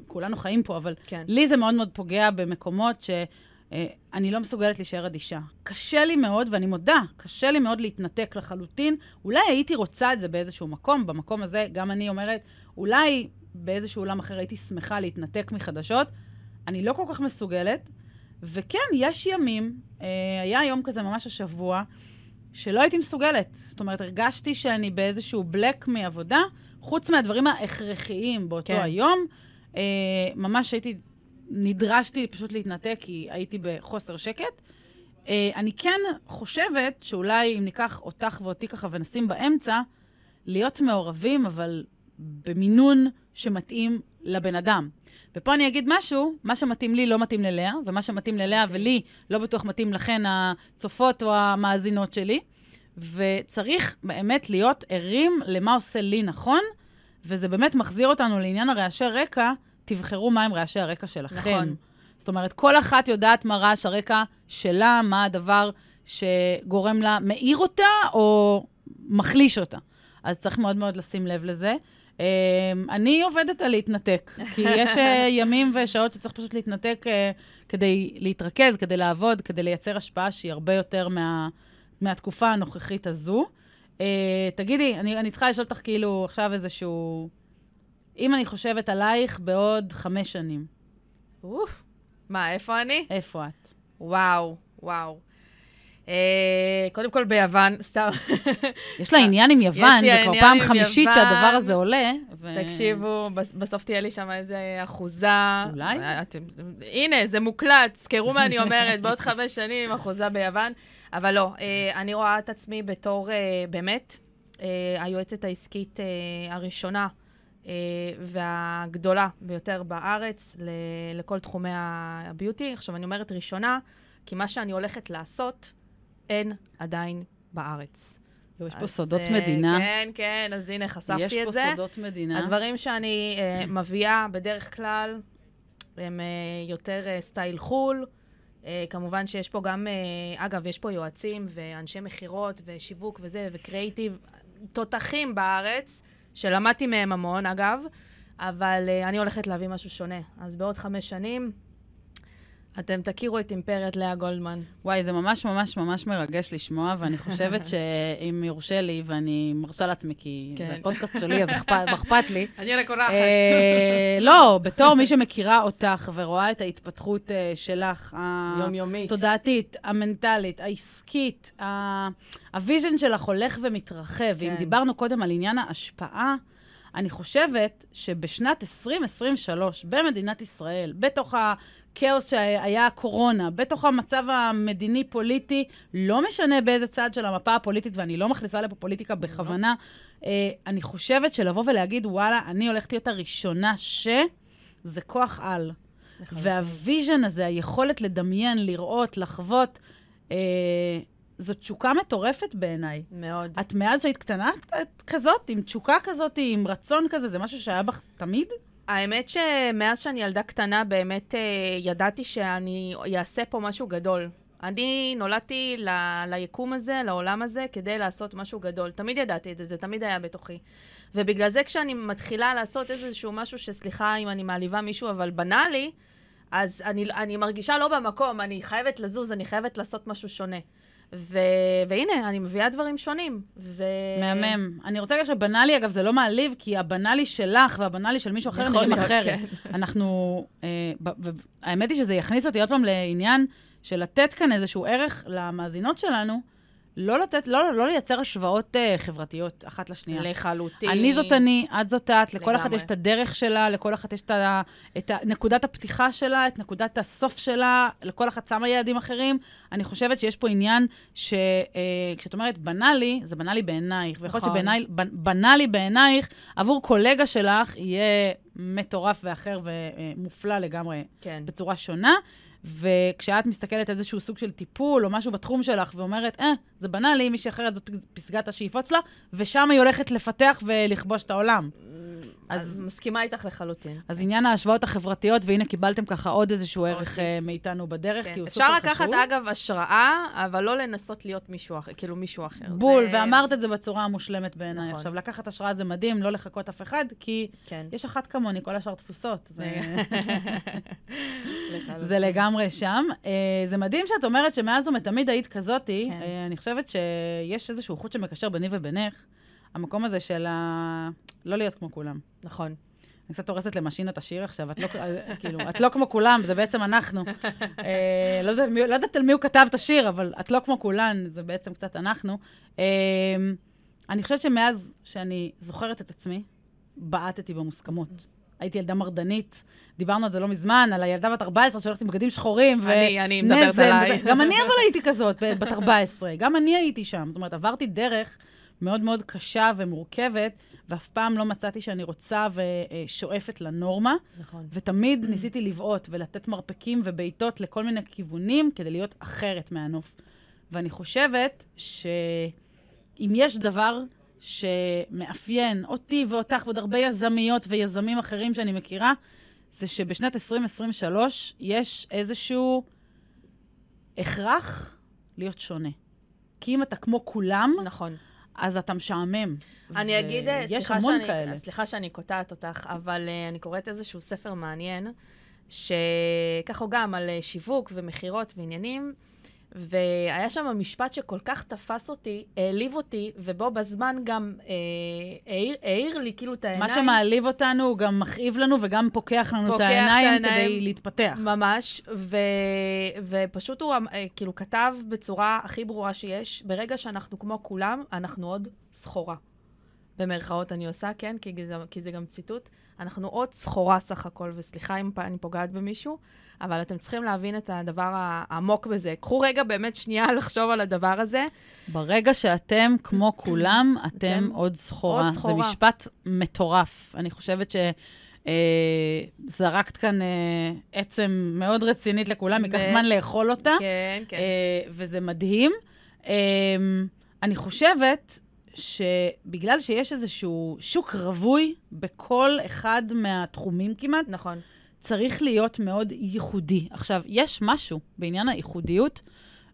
כולנו חיים פה, אבל כן. לי זה מאוד מאוד פוגע במקומות שאני לא מסוגלת להישאר אדישה. קשה לי מאוד, ואני מודה, קשה לי מאוד להתנתק לחלוטין. אולי הייתי רוצה את זה באיזשהו מקום, במקום הזה גם אני אומרת, אולי באיזשהו עולם אחר הייתי שמחה להתנתק מחדשות. אני לא כל כך מסוגלת, וכן, יש ימים, אה, היה יום כזה ממש השבוע, שלא הייתי מסוגלת. זאת אומרת, הרגשתי שאני באיזשהו בלק מעבודה, חוץ מהדברים ההכרחיים באותו כן. היום. אה, ממש הייתי, נדרשתי פשוט להתנתק, כי הייתי בחוסר שקט. אה, אני כן חושבת שאולי אם ניקח אותך ואותי ככה ונשים באמצע, להיות מעורבים, אבל במינון שמתאים לבן אדם. ופה אני אגיד משהו, מה שמתאים לי לא מתאים ללאה, ומה שמתאים ללאה אוקיי. ולי לא בטוח מתאים לכן הצופות או המאזינות שלי. וצריך באמת להיות ערים למה עושה לי נכון, וזה באמת מחזיר אותנו לעניין הרעשי רקע, תבחרו מהם רעשי הרקע שלכם. נכון. זאת אומרת, כל אחת יודעת מה רעש הרקע שלה, מה הדבר שגורם לה, מאיר אותה או מחליש אותה. אז צריך מאוד מאוד לשים לב לזה. אמ, אני עובדת על להתנתק, כי יש אה, ימים ושעות שצריך פשוט להתנתק אה, כדי להתרכז, כדי לעבוד, כדי לייצר השפעה שהיא הרבה יותר מה, מהתקופה הנוכחית הזו. אה, תגידי, אני, אני צריכה לשאול אותך כאילו עכשיו איזשהו... אם אני חושבת עלייך בעוד חמש שנים, אוף. מה, איפה אני? איפה את? וואו, וואו. אה, קודם כל ביוון, סתם. יש לה עניין עם יוון, זה כבר פעם עם חמישית. שהדבר הזה עולה. תקשיבו, בס- בסוף תהיה לי שם איזה אחוזה. אולי? אתם, הנה, זה מוקלט, זכרו מה אני אומרת, בעוד חמש שנים אחוזה ביוון. אבל לא, אה, אני רואה את עצמי בתור, אה, באמת, אה, היועצת העסקית אה, הראשונה אה, והגדולה ביותר בארץ לכל תחומי הביוטי. עכשיו, אני אומרת ראשונה, כי מה שאני הולכת לעשות, אין עדיין בארץ. יש פה סודות אה, מדינה. כן, כן, אז הנה, חשפתי יש את פה זה. סודות מדינה. הדברים שאני uh, מביאה בדרך כלל הם uh, יותר סטייל חו"ל. כמובן שיש פה גם, אגב, יש פה יועצים ואנשי מכירות ושיווק וזה, וקריאיטיב, תותחים בארץ, שלמדתי מהם המון, אגב, אבל אני הולכת להביא משהו שונה. אז בעוד חמש שנים, אתם תכירו את אימפריית לאה גולדמן. וואי, זה ממש ממש ממש מרגש לשמוע, ואני חושבת שאם יורשה לי, ואני מרשה לעצמי, כי כן. זה פודקאסט שלי, אז אכפת- לי. אני רק אורחת. אה, לא, בתור מי שמכירה אותך ורואה את ההתפתחות אה, שלך, ה- יומיומית. התודעתית, המנטלית, העסקית, ה- ה vision שלך הולך ומתרחב. ואם כן. דיברנו קודם על עניין ההשפעה, אני חושבת שבשנת 2023, במדינת ישראל, בתוך הכאוס שהיה הקורונה, בתוך המצב המדיני-פוליטי, לא משנה באיזה צד של המפה הפוליטית, ואני לא מכניסה לפה פוליטיקה בכוונה, אה, אני חושבת שלבוא ולהגיד, וואלה, אני הולכת להיות הראשונה ש... זה כוח על. וה vision הזה, היכולת לדמיין, לראות, לחוות, אה, זו תשוקה מטורפת בעיניי. מאוד. את מאז שהיית קטנה את כזאת, עם תשוקה כזאת, עם רצון כזה, זה משהו שהיה בך תמיד? האמת שמאז שאני ילדה קטנה, באמת אה, ידעתי שאני אעשה פה משהו גדול. אני נולדתי ל, ליקום הזה, לעולם הזה, כדי לעשות משהו גדול. תמיד ידעתי את זה, זה תמיד היה בתוכי. ובגלל זה כשאני מתחילה לעשות איזשהו משהו שסליחה אם אני מעליבה מישהו, אבל בנאלי, אז אני, אני מרגישה לא במקום, אני חייבת לזוז, אני חייבת לעשות משהו שונה. ו, והנה, אני מביאה דברים שונים. ו... מהמם. אני רוצה להגיד שבנאלי, אגב, זה לא מעליב, כי הבנאלי שלך והבנאלי של מישהו אחר נראים אחרת. כן. אנחנו... אה, ב- האמת היא שזה יכניס אותי עוד פעם לעניין של לתת כאן איזשהו ערך למאזינות שלנו, לא לתת, לא, לא לייצר השוואות אה, חברתיות אחת לשנייה. לחלוטין. אני זאת אני, את זאת את, לכל אחת לגמרי. יש את הדרך שלה, לכל אחת יש את, ה, את ה, נקודת הפתיחה שלה, את נקודת הסוף שלה, לכל אחת שמה יעדים אחרים. אני חושבת שיש פה עניין שכשאת אומרת בנאלי, זה בנאלי בעינייך, ויכול להיות נכון. שבנאלי בעינייך, עבור קולגה שלך יהיה מטורף ואחר ומופלא לגמרי כן. בצורה שונה. וכשאת מסתכלת איזשהו סוג של טיפול או משהו בתחום שלך ואומרת, אה, זה בנאלי, מישהי אחרת זאת פסגת השאיפות שלה, ושם היא הולכת לפתח ולכבוש את העולם. אז, אז- מסכימה איתך לחלוטין. אז עניין ההשוואות החברתיות, והנה קיבלתם ככה עוד איזשהו ערך אוקיי. אה, מאיתנו בדרך, כן. כי הוא סופר אפשר חשוב. לקחת, אגב, השראה, אבל לא לנסות להיות מישהו אחר, כאילו מישהו אחר. בול, זה- ואמרת את זה בצורה המושלמת בעיניי. נכון. עכשיו, לקחת השראה זה מדהים, לא לחכות אף אחד, כי כן. יש אחת כמוני, כל השאר תפוסות. זה... זה לגמרי שם. אה, זה מדהים שאת אומרת שמאז ומתמיד היית כזאתי. כן. אה, אני חושבת שיש איזשהו חוט שמקשר ביני ובינך, המקום הזה של ה... לא להיות כמו כולם. נכון. אני קצת הורסת למשין את השיר עכשיו, את לא, אה, כאילו, את לא כמו כולם, זה בעצם אנחנו. אה, לא, יודעת, לא יודעת על מי הוא כתב את השיר, אבל את לא כמו כולן, זה בעצם קצת אנחנו. אה, אני חושבת שמאז שאני זוכרת את עצמי, בעטתי במוסכמות. הייתי ילדה מרדנית, דיברנו על זה לא מזמן, על הילדה בת 14 שהולכת עם בגדים שחורים, אני- אני מדברת ונזם עליי. גם אני אבל הייתי כזאת, בת 14. גם אני הייתי שם. זאת אומרת, עברתי דרך מאוד מאוד קשה ומורכבת, ואף פעם לא מצאתי שאני רוצה ושואפת לנורמה, נכון. ותמיד ניסיתי לבעוט ולתת מרפקים ובעיטות לכל מיני כיוונים כדי להיות אחרת מהנוף. ואני חושבת שאם יש דבר שמאפיין אותי ואותך ועוד הרבה יזמיות ויזמים אחרים שאני מכירה, זה שבשנת 2023 יש איזשהו הכרח להיות שונה. כי אם אתה כמו כולם, נכון. אז אתה משעמם. אני אגיד, אה, יש סליחה המון שאני, כאלה. סליחה שאני קוטעת אותך, אבל uh, אני קוראת איזשהו ספר מעניין, שככה הוא גם על uh, שיווק ומכירות ועניינים, והיה שם משפט שכל כך תפס אותי, העליב אותי, ובו בזמן גם אה, העיר, העיר לי כאילו את העיניים. מה שמעליב אותנו, הוא גם מכאיב לנו וגם פוקח לנו את פוקח את העיניים העיניים. כדי להתפתח. ממש, ו... ופשוט הוא אה, כאילו כתב בצורה הכי ברורה שיש, ברגע שאנחנו כמו כולם, אנחנו עוד סחורה. במרכאות אני עושה, כן? כי זה, כי זה גם ציטוט. אנחנו עוד סחורה סך הכל, וסליחה אם אני פוגעת במישהו, אבל אתם צריכים להבין את הדבר העמוק בזה. קחו רגע באמת שנייה לחשוב על הדבר הזה. ברגע שאתם כמו כולם, אתם אתם עוד סחורה. עוד סחורה. זה משפט מטורף. אני חושבת ש... אה, זרקת כאן אה, עצם מאוד רצינית לכולם, ייקח זמן לאכול אותה, כן, כן. אה, וזה מדהים. אה, אני חושבת שבגלל שיש איזשהו שוק רווי בכל אחד מהתחומים כמעט, נכון. צריך להיות מאוד ייחודי. עכשיו, יש משהו בעניין הייחודיות,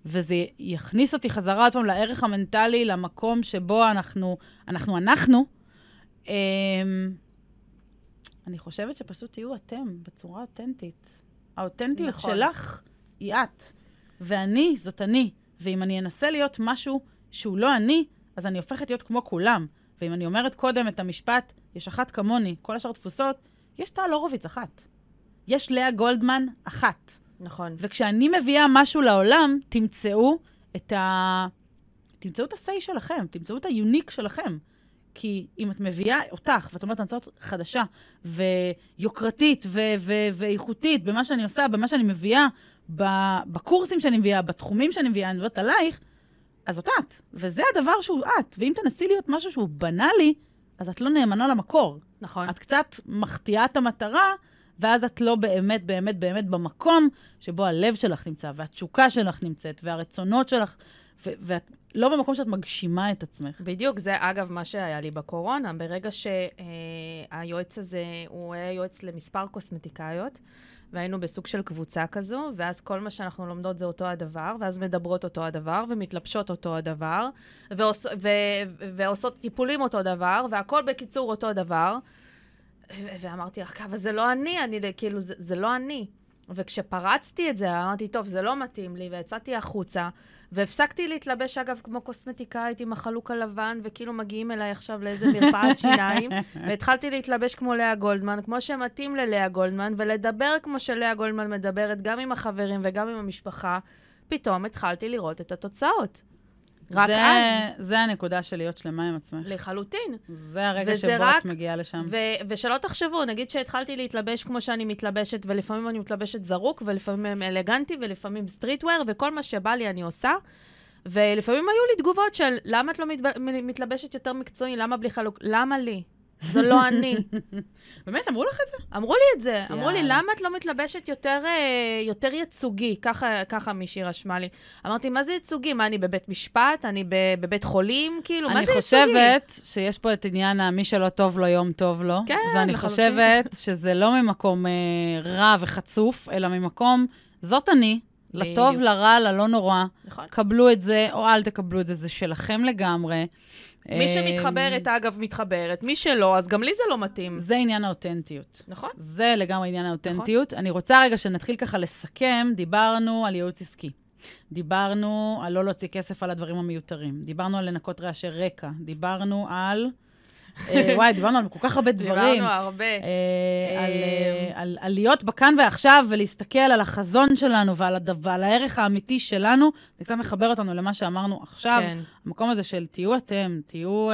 וזה יכניס אותי חזרה עוד פעם לערך המנטלי, למקום שבו אנחנו, אנחנו אנחנו. אמ, אני חושבת שפשוט תהיו אתם בצורה אותנטית. האותנטיות נכון. שלך היא את. ואני, זאת אני. ואם אני אנסה להיות משהו שהוא לא אני, אז אני הופכת להיות כמו כולם. ואם אני אומרת קודם את המשפט, יש אחת כמוני, כל השאר תפוסות, יש טל הורוביץ אחת. יש לאה גולדמן אחת. נכון. וכשאני מביאה משהו לעולם, תמצאו את ה... תמצאו את ה-say שלכם, תמצאו את היוניק שלכם. כי אם את מביאה אותך, ואת אומרת, אני רוצה להיות חדשה, ויוקרתית, ו- ו- ואיכותית במה שאני עושה, במה שאני מביאה, בקורסים שאני מביאה, בתחומים שאני מביאה, אני מדברת עלייך, אז זאת את. וזה הדבר שהוא את. ואם תנסי להיות משהו שהוא בנאלי, אז את לא נאמנה למקור. נכון. את קצת מחטיאה את המטרה, ואז את לא באמת, באמת, באמת במקום שבו הלב שלך נמצא, והתשוקה שלך נמצאת, והרצונות שלך, ו- ואת לא במקום שאת מגשימה את עצמך. בדיוק, זה אגב מה שהיה לי בקורונה. ברגע שהיועץ הזה, הוא היה יועץ למספר קוסמטיקאיות, והיינו בסוג של קבוצה כזו, ואז כל מה שאנחנו לומדות זה אותו הדבר, ואז מדברות אותו הדבר, ומתלבשות אותו הדבר, ועוש, ו, ועושות טיפולים אותו דבר, והכל בקיצור אותו דבר. ו- ואמרתי לך, אבל זה לא אני, אני כאילו, זה, זה לא אני. וכשפרצתי את זה, אמרתי, טוב, זה לא מתאים לי, ויצאתי החוצה, והפסקתי להתלבש, אגב, כמו קוסמטיקאית עם החלוק הלבן, וכאילו מגיעים אליי עכשיו לאיזה מרפאת שיניים, והתחלתי להתלבש כמו לאה גולדמן, כמו שמתאים ללאה גולדמן, ולדבר כמו שלאה גולדמן מדברת, גם עם החברים וגם עם המשפחה. פתאום התחלתי לראות את התוצאות. רק זה, אז. זה הנקודה של להיות שלמה עם עצמך. לחלוטין. זה הרגע שבו רק- את מגיעה לשם. ו- ושלא תחשבו, נגיד שהתחלתי להתלבש כמו שאני מתלבשת, ולפעמים אני מתלבשת זרוק, ולפעמים אלגנטי, ולפעמים סטריטוויר, וכל מה שבא לי אני עושה. ולפעמים היו לי תגובות של, למה את לא מתב... מ- מתלבשת יותר מקצועי? למה בלי חלוק? למה לי? זה לא אני. באמת, אמרו לך את זה? אמרו לי את זה. אמרו לי, למה את לא מתלבשת יותר, אה, יותר ייצוגי? ככה, ככה מישהי רשמה לי. אמרתי, מה זה ייצוגי? מה, אני בבית משפט? אני ב- בבית חולים? כאילו, מה אני זה ייצוגי? חושבת שיש פה את עניין המי שלא טוב לו, יום טוב לו. כן, ואני לחלוטין. חושבת שזה לא ממקום אה, רע וחצוף, אלא ממקום, זאת אני, לטוב. לרע, ללא נורא. נכון. קבלו את זה, או אל תקבלו את זה, זה שלכם לגמרי. מי אה, שמתחברת, אגב, מתחברת. מי שלא, אז גם לי זה לא מתאים. זה עניין האותנטיות. נכון? זה לגמרי עניין האותנטיות. אני רוצה רגע שנתחיל ככה לסכם. דיברנו על ייעוץ עסקי. דיברנו על לא להוציא כסף על הדברים המיותרים. דיברנו על לנקות רעשי רקע. דיברנו על... אה, וואי, דיברנו על כל כך הרבה דברים. דיברנו הרבה. אה, על, אה, על, להיות בכאן ועכשיו ולהסתכל על החזון שלנו ועל, הערך האמיתי שלנו, זה קצת מחבר אותנו למה שאמרנו עכשיו. כן. המקום הזה של תהיו אתם, תהיו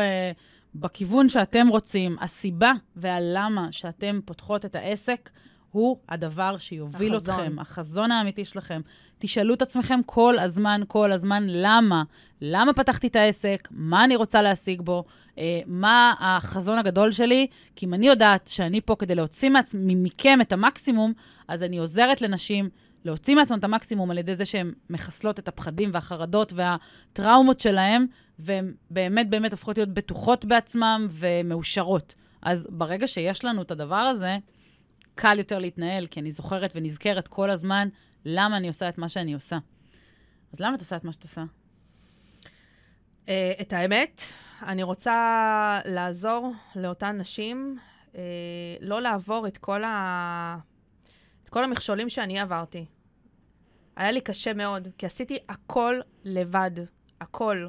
בכיוון שאתם רוצים. הסיבה והלמה שאתם פותחות את העסק הוא הדבר שיוביל החזון. אתכם, החזון האמיתי שלכם. תשאלו את עצמכם כל הזמן, כל הזמן, למה? למה פתחתי את העסק? מה אני רוצה להשיג בו? אה, מה החזון הגדול שלי? כי אם אני יודעת שאני פה כדי להוציא מעצ... מכם את המקסימום, אז אני עוזרת לנשים להוציא מעצמם את המקסימום על ידי זה שהן מחסלות את הפחדים והחרדות והטראומות שלהן, והן באמת באמת הופכות להיות בטוחות בעצמן ומאושרות. אז ברגע שיש לנו את הדבר הזה, קל יותר להתנהל, כי אני זוכרת ונזכרת כל הזמן למה אני עושה את מה שאני עושה. אז למה את עושה את מה שאת עושה? אה, את האמת, אני רוצה לעזור לאותן נשים אה, לא לעבור את כל, ה... את כל המכשולים שאני עברתי. היה לי קשה מאוד, כי עשיתי הכל לבד, הכל.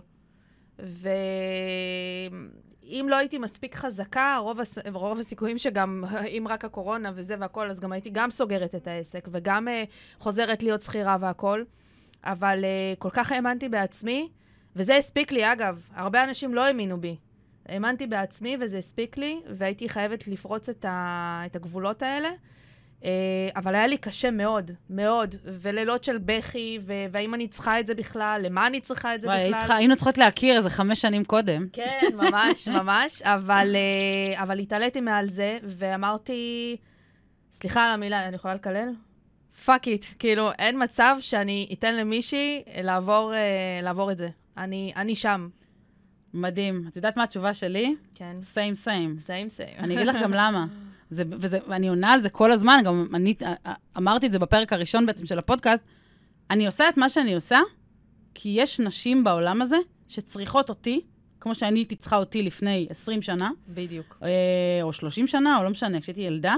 ואם לא הייתי מספיק חזקה, רוב, הס... רוב הסיכויים שגם, אם רק הקורונה וזה והכל, אז גם הייתי גם סוגרת את העסק, וגם uh, חוזרת להיות שכירה והכל. אבל uh, כל כך האמנתי בעצמי, וזה הספיק לי, אגב. הרבה אנשים לא האמינו בי. האמנתי בעצמי וזה הספיק לי, והייתי חייבת לפרוץ את, ה... את הגבולות האלה. Uh, אבל היה לי קשה מאוד, מאוד, ולילות של בכי, ו... והאם אני צריכה את זה בכלל, למה אני צריכה את זה וואי, בכלל. צריכה- היינו צריכות להכיר איזה חמש שנים קודם. כן, ממש, ממש, אבל, אה, אבל התעליתי מעל זה, ואמרתי, סליחה על המילה, אני יכולה לקלל? Fuck it, כאילו, אין מצב שאני אתן למישהי לעבור, אה, לעבור את זה. אני, אני שם. מדהים. את יודעת מה התשובה שלי? כן. Same same. Same same. אני אגיד לך גם למה. זה, וזה, ואני עונה על זה כל הזמן, גם אני אה, אמרתי את זה בפרק הראשון בעצם של הפודקאסט. אני עושה את מה שאני עושה, כי יש נשים בעולם הזה שצריכות אותי, כמו שאני הייתי צריכה אותי לפני 20 שנה, בדיוק. אה, או 30 שנה, או לא משנה, כשהייתי ילדה,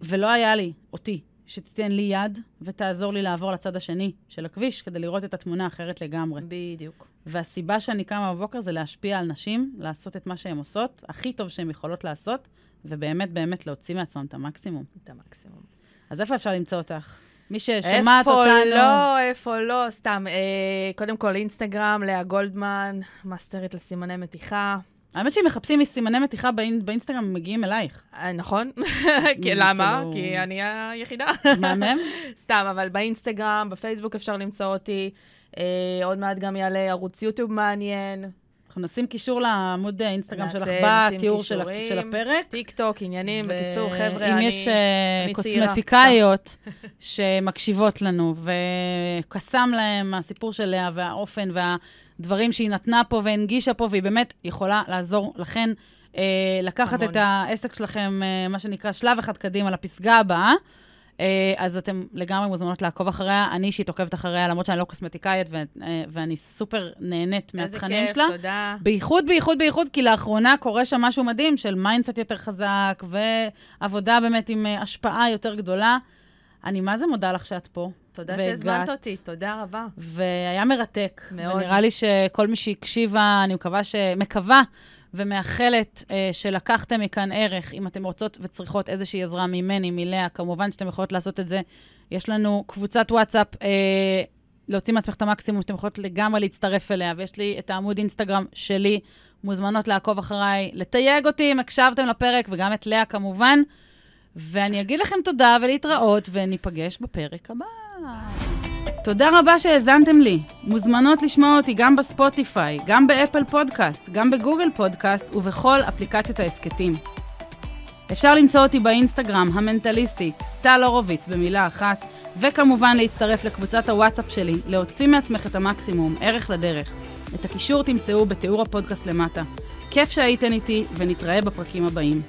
ולא היה לי אותי שתיתן לי יד ותעזור לי לעבור לצד השני של הכביש, כדי לראות את התמונה אחרת לגמרי. בדיוק. והסיבה שאני קמה בבוקר זה להשפיע על נשים, לעשות את מה שהן עושות, הכי טוב שהן יכולות לעשות, ובאמת באמת להוציא מעצמם את המקסימום. את המקסימום. אז איפה אפשר למצוא אותך? מי ששומעת אותנו... איפה לא, איפה לא, סתם. אה, קודם כל, אינסטגרם, לאה גולדמן, מאסטרית לסימני מתיחה. האמת שאם מחפשים מסימני מתיחה באינ... באינסטגרם, הם מגיעים אלייך. אה, נכון. כי למה? כאילו- כי אני היחידה. מהמם? סתם, אבל באינסטגרם, בפייסבוק אפשר למצוא אותי. אה, עוד מעט גם יעלה ערוץ יוטיוב מעניין. אנחנו נשים קישור לעמוד האינסטגרם נעשה, שלך בתיאור של. של הפרק. טיק טוק, עניינים, ו- בקיצור, חבר'ה, אם אני... יש אה, אני צעירה. קוסמטיקאיות שמקשיבות לנו, וקסם להם הסיפור של לאה והאופן והדברים שהיא נתנה פה והנגישה פה, והיא באמת יכולה לעזור לכן אה, לקחת המון. את העסק שלכם, אה, מה שנקרא, שלב אחד קדימה לפסגה הבאה. אה, אז אתם לגמרי מוזמנות לעקוב אחריה. אני אישית עוקבת אחריה, למרות שאני לא קוסמטיקאית, ו- אה, ואני סופר נהנית מהתכנים האלה שלה. כיף, תודה. בייחוד, בייחוד, בייחוד, כי לאחרונה קורה שם משהו מדהים של mindset יותר חזק, ועבודה באמת עם אה, השפעה יותר גדולה. אני מה זה מודה לך שאת פה. תודה. שהזמנת אותי, תודה רבה. והיה מרתק. מאוד. ונראה לי שכל מי שהקשיבה, אני מקווה. מקווה ומאחלת אה, שלקחתם מכאן ערך, אם אתם רוצות וצריכות איזושהי עזרה ממני, מלאה, כמובן שאתם יכולות לעשות את זה. יש לנו קבוצת וואטסאפ, אה, להוציא מעצמך את המקסימום, שאתם יכולות לגמרי להצטרף אליה, ויש לי את העמוד אינסטגרם שלי, מוזמנות לעקוב אחריי, לתייג אותי אם הקשבתם לפרק, וגם את לאה כמובן. ואני אגיד לכם תודה ולהתראות, וניפגש בפרק הבא. תודה רבה שהאזנתם לי. מוזמנות לשמוע אותי גם בספוטיפיי, גם באפל פודקאסט, גם בגוגל פודקאסט ובכל אפליקציות ההסכתים. אפשר למצוא אותי באינסטגרם, המנטליסטית, טל הורוביץ במילה אחת, וכמובן להצטרף לקבוצת הוואטסאפ שלי, להוציא מעצמך את המקסימום, ערך לדרך. את הקישור תמצאו בתיאור הפודקאסט למטה. כיף שהייתן איתי, ונתראה בפרקים הבאים.